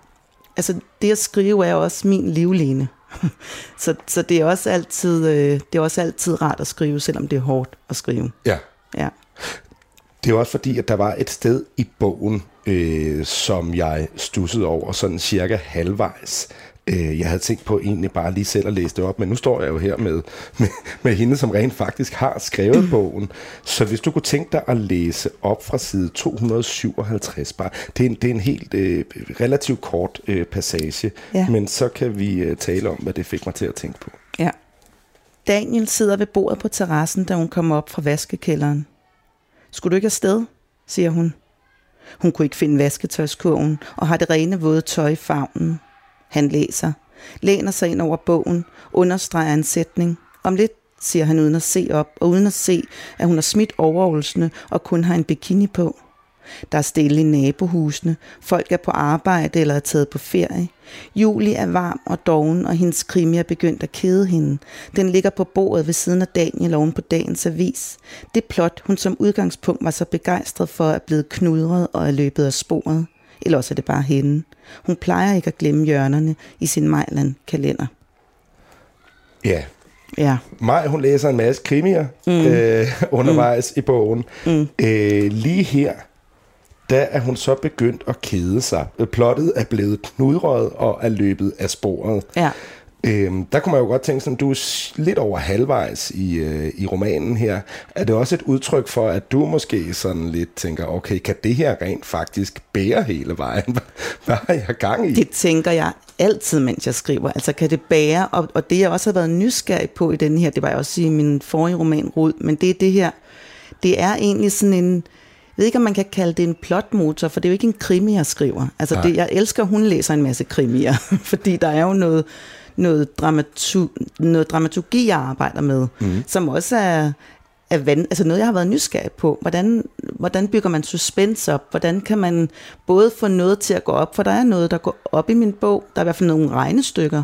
S3: altså det at skrive er også min livline. så, så det er også altid øh, det er også altid rart at skrive, selvom det er hårdt at skrive.
S4: Ja.
S3: Ja.
S4: Det er også fordi, at der var et sted i bogen, øh, som jeg stussede over sådan cirka halvvejs. Øh, jeg havde tænkt på egentlig bare lige selv at læse det op, men nu står jeg jo her med, med, med hende, som rent faktisk har skrevet bogen. Så hvis du kunne tænke dig at læse op fra side 257, bare, det, er en, det er en helt øh, relativt kort øh, passage,
S3: Ja.
S4: men så kan vi øh, tale om, hvad det fik mig til at tænke på.
S3: Ja. Daniel sidder ved bordet på terrassen, da hun kommer op fra vaskekælderen. Skulle du ikke afsted? siger hun. Hun kunne ikke finde vasketøjskurven og har det rene våde tøj i favnen. Han læser, læner sig ind over bogen, understreger en sætning. Om lidt, siger han uden at se op, og uden at se, at hun har smidt overholdsene og kun har en bikini på. Der er stille i nabohusene. Folk er på arbejde eller er taget på ferie. Julie er varm og doven, og hendes krimi er begyndt at kede hende. Den ligger på bordet ved siden af Daniel oven på dagens avis. Det plot, hun som udgangspunkt var så begejstret for, er blevet knudret og er løbet af sporet. Eller også er det bare hende. Hun plejer ikke at glemme hjørnerne i sin Mejland-kalender.
S4: Ja,
S3: Ja,
S4: Maj, hun læser en masse krimier mm. øh, undervejs mm. i bogen. Mm. Øh, lige her, der er hun så begyndt at kede sig. Plottet er blevet knudrøget og er løbet af sporet.
S3: ja.
S4: Øhm, der kunne man jo godt tænke sådan, du er lidt over halvvejs i, øh, i romanen her. Er det også et udtryk for, at du måske sådan lidt tænker, okay, kan det her rent faktisk bære hele vejen? Hvad- Hvad har jeg gang i?
S3: Det tænker jeg altid, mens jeg skriver. Altså kan det bære, og, og det jeg også har været nysgerrig på i den her, det var jeg også i min forrige roman, Rod, men det er det her, det er egentlig sådan en, jeg ved ikke, om man kan kalde det en plotmotor, for det er jo ikke en krimi, jeg skriver. Altså det, jeg elsker, at hun læser en masse krimier, fordi der er jo noget, noget, dramatu, noget dramaturgi, jeg arbejder med, mm. som også er, er van, altså noget, jeg har været nysgerrig på. Hvordan, hvordan bygger man suspense op? Hvordan kan man både få noget til at gå op? For der er noget, der går op i min bog. Der er i hvert fald nogle regnestykker.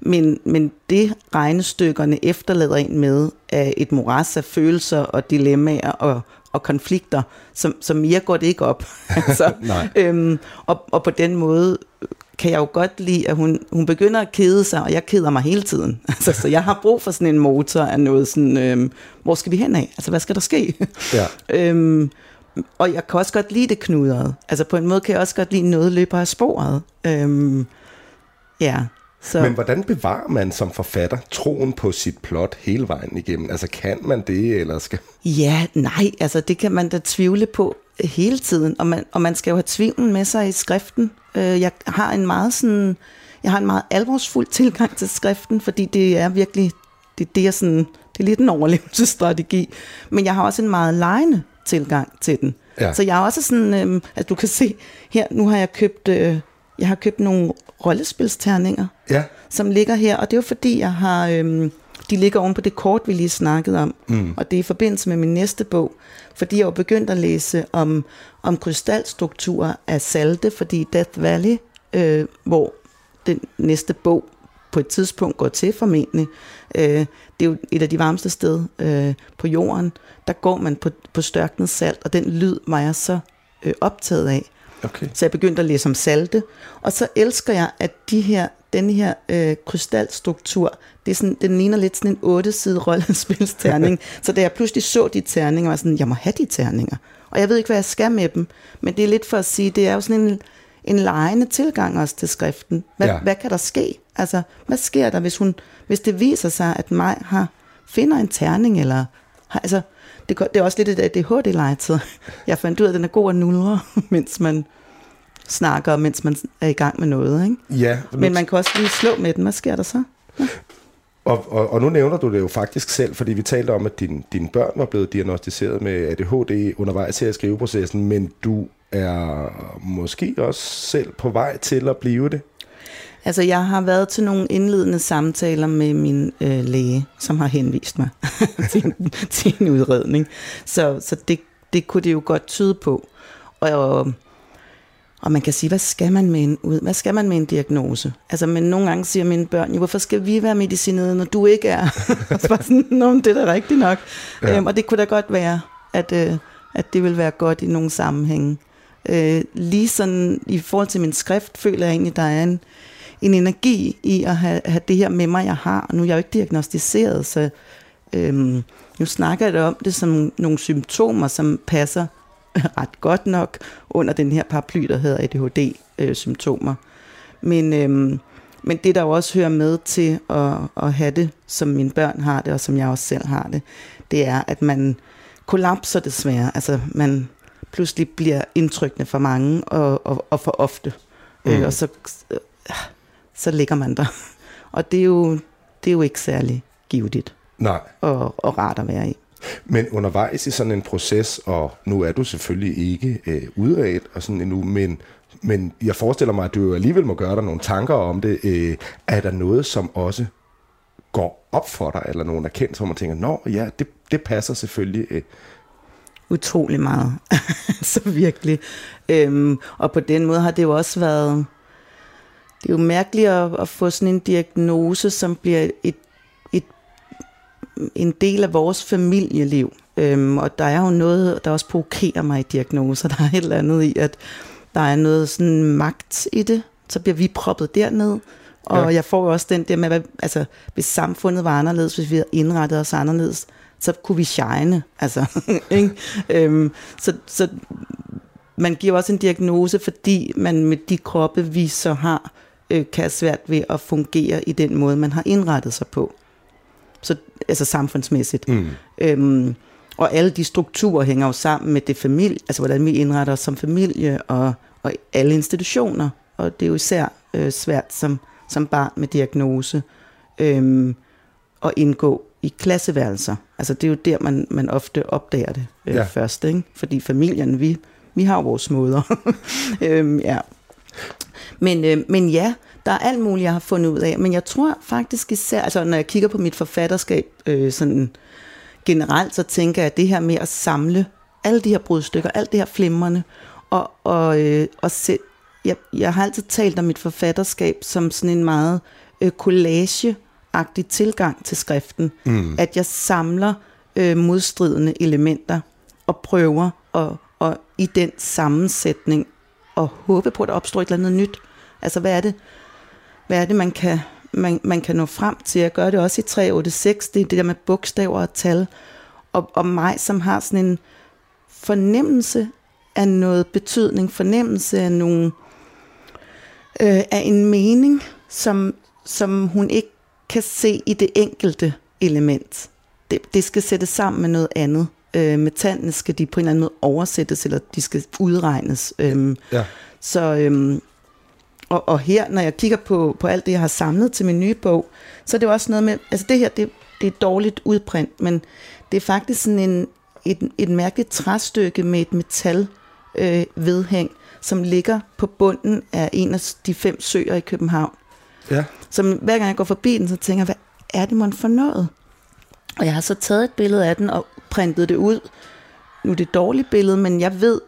S3: Men, men det regnestykkerne efterlader en med er et moras af følelser og dilemmaer og, og konflikter, som, som mere går det ikke op. altså, øhm, og, og på den måde kan jeg jo godt lide, at hun, hun begynder at kede sig, og jeg keder mig hele tiden. Altså, så jeg har brug for sådan en motor af noget sådan, øhm, hvor skal vi hen af? Altså, hvad skal der ske?
S4: Ja.
S3: øhm, og jeg kan også godt lide det knudret. Altså, på en måde kan jeg også godt lide noget løber af sporet. Øhm, ja, så...
S4: Men hvordan bevarer man som forfatter troen på sit plot hele vejen igennem? Altså kan man det, eller skal...
S3: Ja, nej, altså det kan man da tvivle på hele tiden, og man, og man skal jo have tvivlen med sig i skriften. Øh, jeg har en meget sådan, jeg har en meget alvorsfuld tilgang til skriften, fordi det er virkelig, det, det er sådan, det er lidt en overlevelsesstrategi, men jeg har også en meget lejende tilgang til den.
S4: Ja.
S3: Så jeg er også sådan, øh, at du kan se, her, nu har jeg købt, øh, jeg har købt nogle rollespilsterninger,
S4: Ja,
S3: som ligger her, og det er jo fordi, jeg har, øhm, de ligger oven på det kort, vi lige snakkede om, mm. og det er i forbindelse med min næste bog, fordi jeg jo begyndt at læse om, om krystalstrukturer af salte, fordi Death Valley, øh, hvor den næste bog på et tidspunkt går til formentlig, øh, det er jo et af de varmeste steder øh, på jorden, der går man på, på størknet salt, og den lyd var jeg så øh, optaget af.
S4: Okay.
S3: Så jeg begyndte at læse om salte. Og så elsker jeg, at de her, den her øh, krystalstruktur, det er sådan, den ligner lidt sådan en otte-side rollespilsterning. så da jeg pludselig så de terninger, var jeg sådan, jeg må have de terninger. Og jeg ved ikke, hvad jeg skal med dem. Men det er lidt for at sige, det er jo sådan en, en lejende tilgang også til skriften. Hvad,
S4: ja.
S3: hvad kan der ske? Altså, hvad sker der, hvis, hun, hvis det viser sig, at mig har, finder en terning, eller har, altså, det, det er også lidt et ADHD-legetid. Jeg fandt ud af, at den er god at nulre, mens man snakker, mens man er i gang med noget. Ikke?
S4: Ja,
S3: Men man kan også lige slå med den. Hvad sker der så?
S4: Og, og, og nu nævner du det jo faktisk selv, fordi vi talte om, at din, dine børn var blevet diagnostiseret med ADHD undervejs her i skriveprocessen, men du er måske også selv på vej til at blive det.
S3: Altså, jeg har været til nogle indledende samtaler med min øh, læge, som har henvist mig til, en, til en udredning. Så, så det, det kunne det jo godt tyde på. Og, og man kan sige, hvad skal man med en, hvad skal man med en diagnose? Altså, men nogle gange siger mine børn, jo, hvorfor skal vi være medicineret, når du ikke er? og så bare sådan, Nå, det er da rigtigt nok. Ja. Øhm, og det kunne da godt være, at, øh, at det vil være godt i nogle sammenhænge. Øh, lige sådan, i forhold til min skrift, føler jeg egentlig, der er en, en energi i at have, have det her med mig, jeg har. Og nu er jeg jo ikke diagnostiseret, så øhm, nu snakker jeg om det som nogle symptomer, som passer ret godt nok under den her paraply, der hedder ADHD-symptomer. Øh, men, øhm, men det, der jo også hører med til at, at have det, som mine børn har det, og som jeg også selv har det, det er, at man kollapser desværre. Altså, man pludselig bliver indtrykkende for mange og, og, og for ofte. Mm. Øh, og så, øh, så ligger man der. Og det er jo, det er jo ikke særlig givetigt
S4: Nej.
S3: Og, og rart at være i.
S4: Men undervejs i sådan en proces, og nu er du selvfølgelig ikke øh, udredt og sådan endnu, men, men jeg forestiller mig, at du alligevel må gøre dig nogle tanker om det. Øh, er der noget, som også går op for dig, eller nogen erkendelse, hvor man tænker, nå ja, det, det passer selvfølgelig. Øh.
S3: Utrolig meget. så virkelig. Øhm, og på den måde har det jo også været... Det er jo mærkeligt at, at få sådan en diagnose, som bliver et en del af vores familieliv. Øhm, og der er jo noget, der også provokerer mig i diagnoser. Der er et eller andet i, at der er noget sådan magt i det. Så bliver vi proppet derned. Og ja. jeg får også den der med, at altså, hvis samfundet var anderledes, hvis vi havde indrettet os anderledes, så kunne vi shine. Altså, ikke? Øhm, så, så man giver også en diagnose, fordi man med de kroppe, vi så har, øh, kan have svært ved at fungere i den måde, man har indrettet sig på så, altså samfundsmæssigt. Mm. Øhm, og alle de strukturer hænger jo sammen med det familie, altså hvordan vi indretter os som familie og, og alle institutioner. Og det er jo især øh, svært som, som barn med diagnose øhm, at indgå i klasseværelser. Altså det er jo der, man, man ofte opdager det øh, ja. først. Ikke? Fordi familien, vi, vi har vores måder. øhm, ja. Men, øh, men ja, der er alt muligt, jeg har fundet ud af, men jeg tror faktisk især, altså når jeg kigger på mit forfatterskab øh, sådan generelt, så tænker jeg, at det her med at samle alle de her brudstykker, alt det her flimrende, og, og, øh, og se, jeg, jeg har altid talt om mit forfatterskab som sådan en meget øh, collage-agtig tilgang til skriften, mm. at jeg samler øh, modstridende elementer og prøver at, og i den sammensætning og håbe på, at der opstår et eller andet nyt. Altså, hvad er det, hvad er det, man kan, man, man kan nå frem til. Jeg gør det også i 386, det er det der med bogstaver og tal. Og, og mig, som har sådan en fornemmelse af noget betydning, fornemmelse af nogle øh, af en mening, som, som hun ikke kan se i det enkelte element. Det, det skal sættes sammen med noget andet. Øh, med tallene skal de på en eller anden måde oversættes, eller de skal udregnes. Øh, ja. Så, øh, og, og her, når jeg kigger på, på alt det, jeg har samlet til min nye bog, så er det jo også noget med, altså det her, det, det er dårligt udprint, men det er faktisk sådan en, et, et mærkeligt træstykke med et metal øh, vedhæng, som ligger på bunden af en af de fem søer i København. Ja. Så hver gang jeg går forbi den, så tænker jeg, hvad er det man for noget? Og jeg har så taget et billede af den og printet det ud. Nu er det et dårligt billede, men jeg ved,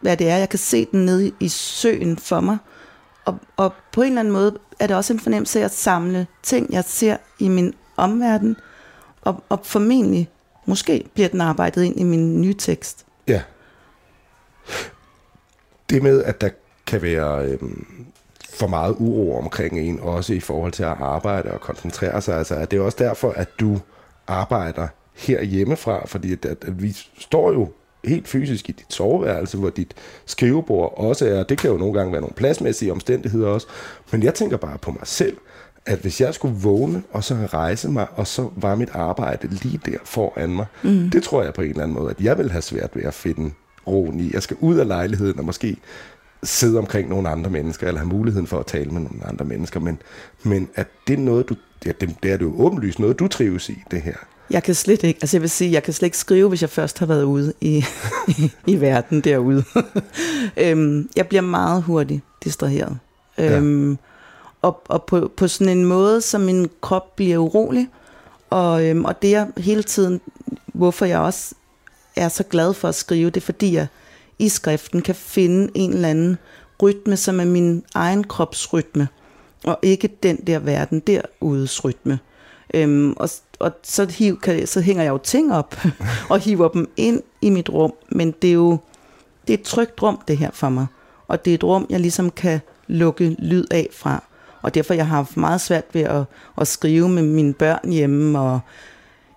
S3: hvad det er. Jeg kan se den nede i søen for mig. Og, og på en eller anden måde er det også en fornemmelse af at samle ting, jeg ser i min omverden, og, og formentlig, måske bliver den arbejdet ind i min nye tekst.
S4: Ja. Det med, at der kan være øhm, for meget uro omkring en, også i forhold til at arbejde og koncentrere sig, altså er det også derfor, at du arbejder her hjemmefra, fordi at, at, at vi står jo helt fysisk i dit soveværelse, hvor dit skrivebord også er. Det kan jo nogle gange være nogle pladsmæssige omstændigheder også. Men jeg tænker bare på mig selv, at hvis jeg skulle vågne og så rejse mig, og så var mit arbejde lige der foran mig, mm. det tror jeg på en eller anden måde, at jeg vil have svært ved at finde roen i. Jeg skal ud af lejligheden og måske sidde omkring nogle andre mennesker, eller have muligheden for at tale med nogle andre mennesker, men, men at det er noget, du, ja, det, det er det jo åbenlyst noget, du trives i, det her.
S3: Jeg kan slet ikke, altså jeg vil sige, jeg kan slet ikke skrive, hvis jeg først har været ude i, i, i verden derude. øhm, jeg bliver meget hurtigt distraheret. Ja. Øhm, og, og på, på sådan en måde, så min krop bliver urolig. Og, øhm, og det er hele tiden, hvorfor jeg også er så glad for at skrive, det er fordi jeg i skriften kan finde en eller anden rytme, som er min egen kropsrytme, og ikke den der verden derudes rytme. Øhm, og, og så, hiv, kan, så hænger jeg jo ting op og hiver dem ind i mit rum, men det er jo det er et trygt rum, det her for mig. Og det er et rum, jeg ligesom kan lukke lyd af fra. Og derfor jeg har haft meget svært ved at, at skrive med mine børn hjemme. Og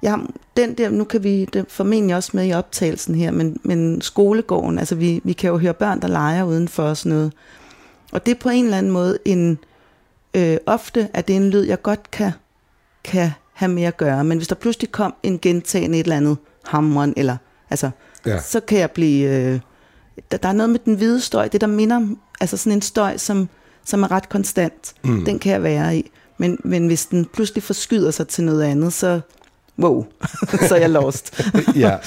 S3: jeg har, den der, nu kan vi det formentlig også med i optagelsen her, men, men skolegården, altså vi, vi kan jo høre børn, der leger udenfor og sådan noget. Og det er på en eller anden måde en, øh, ofte er det en lyd, jeg godt kan, kan have med at gøre. Men hvis der pludselig kom en gentagende et eller andet hamren, eller altså, ja. så kan jeg blive... Øh, der, der er noget med den hvide støj, det der minder, altså sådan en støj, som, som er ret konstant. Mm. Den kan jeg være i. Men, men hvis den pludselig forskyder sig til noget andet, så wow, så er jeg lost.
S4: ja.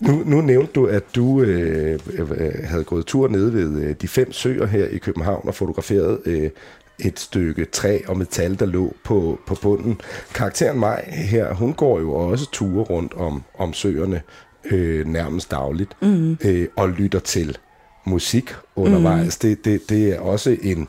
S4: Nu, nu nævnte du, at du øh, øh, havde gået tur ned ved øh, de fem søer her i København og fotograferet øh, et stykke træ og metal, der lå på, på bunden. Karakteren mig her, hun går jo også ture rundt om, om søerne øh, nærmest dagligt mm. øh, og lytter til musik undervejs. Mm. Det, det, det er også en,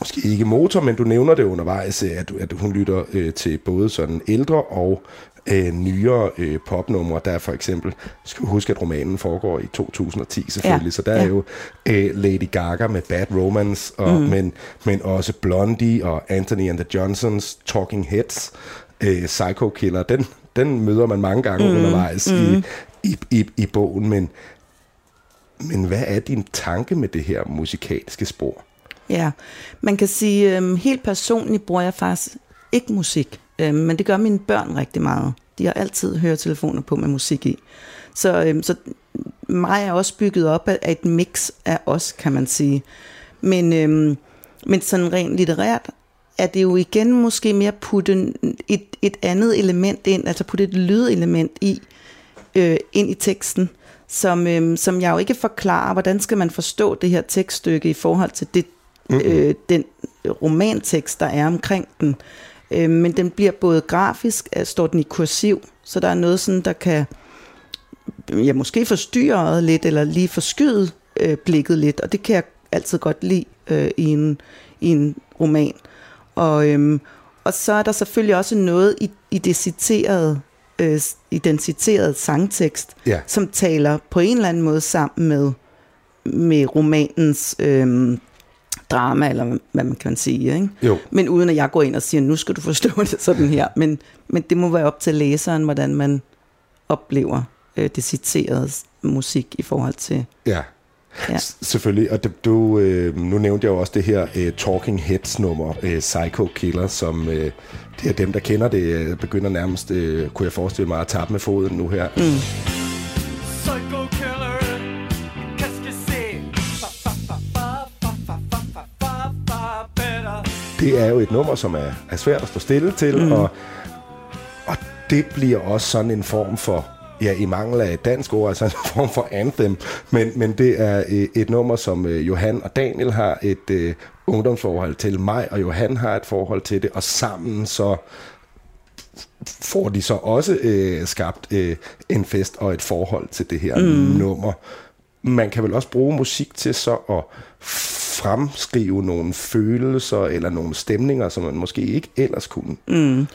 S4: måske ikke motor, men du nævner det undervejs, at, at hun lytter øh, til både sådan ældre og øh, nyere øh, popnumre. Der er for eksempel, skal huske, at romanen foregår i 2010 selvfølgelig, ja. så der ja. er jo øh, Lady Gaga med Bad Romance, og, mm. men, men også Blondie og Anthony and the Johnsons Talking Heads, øh, Psycho Killer, den, den møder man mange gange mm. undervejs mm. i, i, i, i bogen, men, men hvad er din tanke med det her musikalske spor?
S3: Ja, man kan sige, øh, helt personligt bruger jeg faktisk ikke musik, øh, men det gør mine børn rigtig meget. De har altid høretelefoner på med musik i. Så, øh, så mig er også bygget op af et mix af os, kan man sige. Men, øh, men sådan rent litterært er det jo igen måske mere putte et, et andet element ind, altså putte et lydelement i, øh, ind i teksten, som, øh, som jeg jo ikke forklarer, hvordan skal man forstå det her tekststykke i forhold til det, mm-hmm. øh, den romantekst, der er omkring den. Øh, men den bliver både grafisk, øh, står den i kursiv, så der er noget sådan, der kan ja, måske forstyrre lidt, eller lige forskyde øh, blikket lidt, og det kan jeg altid godt lide øh, i, en, i en roman. Og, øhm, og så er der selvfølgelig også noget i, i det citerede øh, i den citerede sangtekst, ja. som taler på en eller anden måde sammen med, med romanens øh, drama, eller hvad man kan sige. Ikke? Jo. Men uden at jeg går ind og siger, nu skal du forstå det sådan her. Men, men det må være op til læseren, hvordan man oplever øh, det citerede musik i forhold til...
S4: Ja. Ja. Selvfølgelig, og det, du, øh, nu nævnte jeg jo også det her øh, Talking Heads nummer, øh, Psycho Killer, som øh, det er dem, der kender det, øh, begynder nærmest, øh, kunne jeg forestille mig, at tappe med foden nu her. Mm. Det er jo et nummer, som er, er svært at stå stille til, mm. og, og det bliver også sådan en form for ja, i mangel af et dansk ord, altså en form for anthem, men, men det er øh, et nummer, som øh, Johan og Daniel har et uh, ungdomsforhold til. Mig og Johan har et forhold til det, og sammen så får de så også uh, skabt uh, en fest og et forhold til det her mm. nummer. Man kan vel også bruge musik til så at fremskrive nogle følelser eller nogle stemninger, som man måske ikke ellers kunne.
S3: Mm.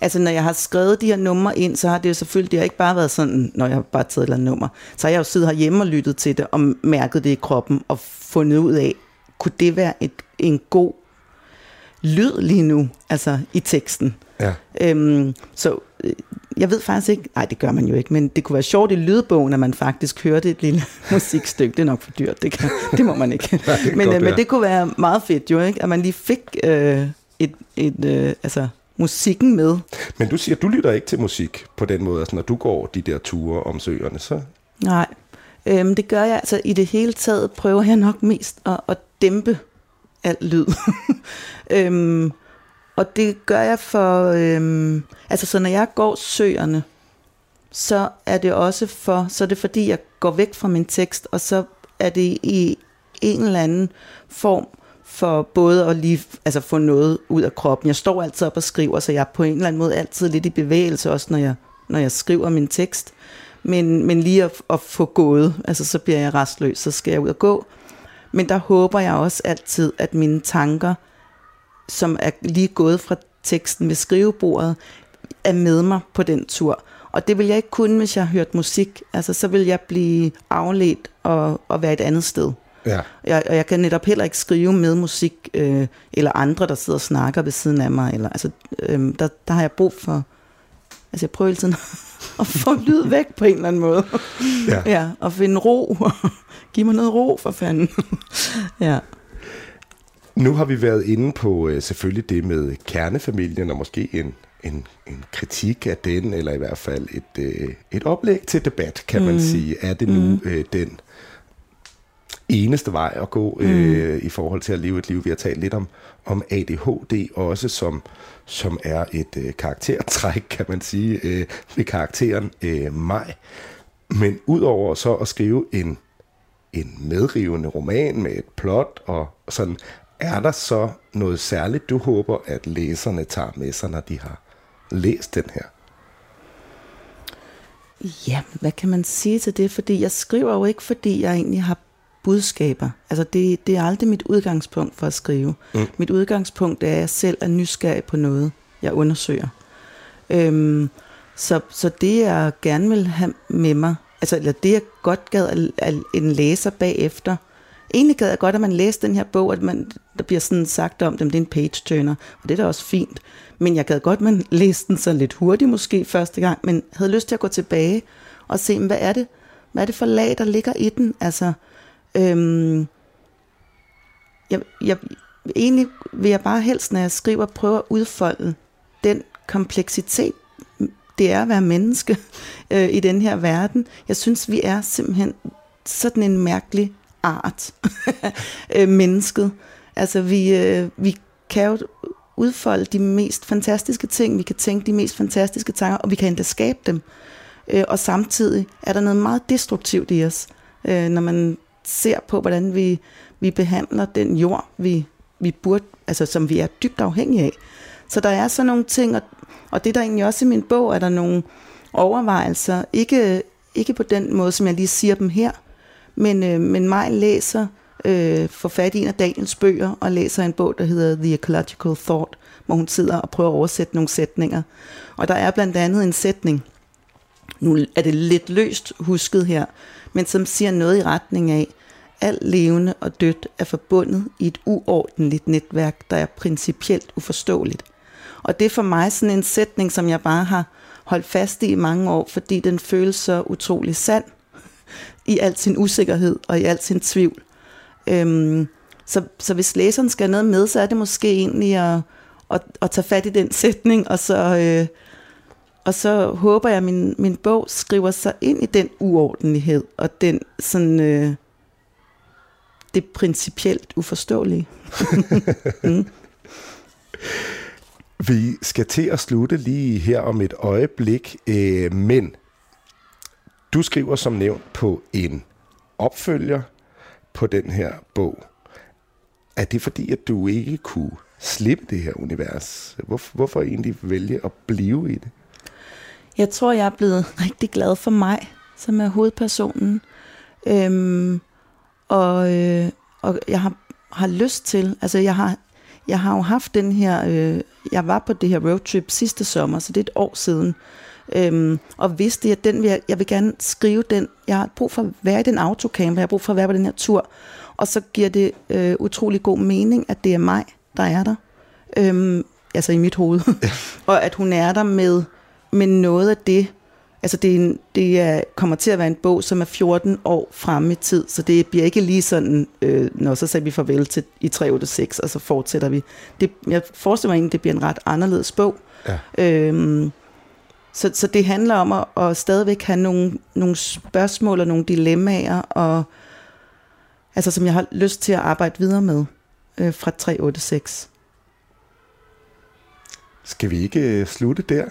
S3: Altså, når jeg har skrevet de her numre ind, så har det jo selvfølgelig det har ikke bare været sådan, når jeg har bare taget et eller andet nummer. Så har jeg jo siddet herhjemme og lyttet til det, og mærket det i kroppen, og fundet ud af, kunne det være et, en god lyd lige nu, altså i teksten. Ja. Øhm, så jeg ved faktisk ikke, nej det gør man jo ikke, men det kunne være sjovt i lydbogen, at man faktisk hørte et lille musikstykke. Det er nok for dyrt, det, kan, det må man ikke. Nej, det men, godt, øh, men det kunne være meget fedt jo, ikke? at man lige fik øh, et, et øh, altså, musikken med.
S4: Men du siger, du lytter ikke til musik på den måde, altså når du går de der ture om søerne, så...
S3: Nej, øhm, det gør jeg altså i det hele taget, prøver jeg nok mest at, at dæmpe al lyd. øhm, og det gør jeg for, øhm, altså så når jeg går søerne, så er det også for, så er det fordi, jeg går væk fra min tekst, og så er det i en eller anden form for både at lige altså få noget ud af kroppen. Jeg står altid op og skriver, så jeg er på en eller anden måde altid lidt i bevægelse, også når jeg, når jeg skriver min tekst. Men, men lige at, at få gået, altså så bliver jeg restløs, så skal jeg ud og gå. Men der håber jeg også altid, at mine tanker, som er lige gået fra teksten ved skrivebordet, er med mig på den tur. Og det vil jeg ikke kunne, hvis jeg har hørt musik. Altså, så vil jeg blive afledt og, og være et andet sted.
S4: Ja.
S3: Jeg, og jeg kan netop heller ikke skrive med musik, øh, eller andre, der sidder og snakker ved siden af mig. Eller, altså, øh, der, der har jeg brug for... Altså, jeg prøver hele tiden at få lyd væk på en eller anden måde.
S4: Ja.
S3: ja og finde ro. Giv mig noget ro, for fanden. ja.
S4: Nu har vi været inde på øh, selvfølgelig det med kernefamilien, og måske en, en, en kritik af den, eller i hvert fald et, øh, et oplæg til debat, kan mm. man sige. Er det nu mm. øh, den eneste vej at gå øh, mm. i forhold til at leve et liv? Vi har talt lidt om, om ADHD også, som, som er et øh, karaktertræk, kan man sige, øh, ved karakteren øh, mig. Men udover så at skrive en, en medrivende roman med et plot og sådan, er der så noget særligt, du håber, at læserne tager med sig, når de har læst den her?
S3: Ja, hvad kan man sige til det? Fordi jeg skriver jo ikke, fordi jeg egentlig har budskaber. Altså det, det er aldrig mit udgangspunkt for at skrive. Mm. Mit udgangspunkt er, at jeg selv er nysgerrig på noget, jeg undersøger. Øhm, så, så det jeg gerne vil have med mig, altså eller det jeg godt gad at, at en læser bagefter, egentlig gad jeg godt, at man læste den her bog, at man, der bliver sådan sagt om dem, det er en page-turner, og det er da også fint. Men jeg gad godt, at man læste den så lidt hurtigt måske første gang, men havde lyst til at gå tilbage og se, hvad er det, hvad er det for lag, der ligger i den? Altså, øhm, jeg, jeg, egentlig vil jeg bare helst, når jeg skriver, prøve at udfolde den kompleksitet, det er at være menneske øh, i den her verden. Jeg synes, vi er simpelthen sådan en mærkelig art, øh, mennesket. Altså, vi, øh, vi kan jo udfolde de mest fantastiske ting, vi kan tænke de mest fantastiske tanker, og vi kan endda skabe dem. Øh, og samtidig er der noget meget destruktivt i os, øh, når man ser på, hvordan vi, vi behandler den jord, vi, vi burde, altså som vi er dybt afhængige af. Så der er sådan nogle ting, og, og det der egentlig også i min bog, er der nogle overvejelser, ikke, ikke på den måde, som jeg lige siger dem her, men, øh, men mig læser, øh, får fat i en af Daniels bøger, og læser en bog, der hedder The Ecological Thought, hvor hun sidder og prøver at oversætte nogle sætninger. Og der er blandt andet en sætning, nu er det lidt løst husket her, men som siger noget i retning af, alt levende og dødt er forbundet i et uordentligt netværk, der er principielt uforståeligt. Og det er for mig sådan en sætning, som jeg bare har holdt fast i i mange år, fordi den føles så utrolig sand i al sin usikkerhed og i al sin tvivl. Øhm, så, så hvis læseren skal noget med, så er det måske egentlig at, at, at tage fat i den sætning, og så, øh, og så håber jeg, at min, min bog skriver sig ind i den uordentlighed, og den sådan, øh, det principielt uforståelige. mm.
S4: Vi skal til at slutte lige her om et øjeblik, øh, men du skriver som nævnt på en opfølger på den her bog. Er det fordi, at du ikke kunne slippe det her univers? Hvorfor, hvorfor egentlig vælge at blive i det?
S3: Jeg tror, jeg er blevet rigtig glad for mig, som er hovedpersonen. Øhm, og, øh, og jeg har, har lyst til, altså jeg har, jeg har jo haft den her, øh, jeg var på det her roadtrip sidste sommer, så det er et år siden, øhm, og vidste, at den vil jeg, jeg vil gerne skrive den, jeg har brug for at være i den autocamper, jeg har brug for at være på den her tur, og så giver det øh, utrolig god mening, at det er mig, der er der, øhm, altså i mit hoved, og at hun er der med, med noget af det, Altså det, er en, det er, kommer til at være en bog, som er 14 år fremme i tid, så det bliver ikke lige sådan, øh, når så sagde vi farvel til i 386, og så fortsætter vi. Det, jeg forestiller mig egentlig, det bliver en ret anderledes bog. Ja. Øhm, så, så det handler om at, at stadigvæk have nogle, nogle spørgsmål og nogle dilemmaer, og, altså, som jeg har lyst til at arbejde videre med øh, fra 386.
S4: Skal vi ikke øh, slutte der?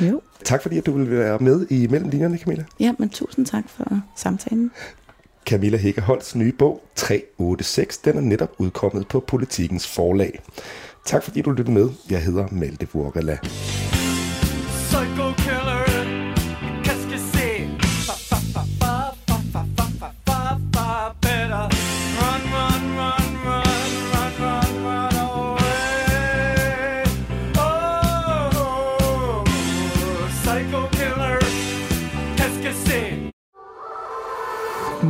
S3: Jo.
S4: Tak fordi, at du vil være med i Mellem Linjerne, Camilla.
S3: Ja, men tusind tak for samtalen.
S4: Camilla Hækkeholds nye bog 386, den er netop udkommet på Politikens forlag. Tak fordi du lyttede med. Jeg hedder Malte Vorgala.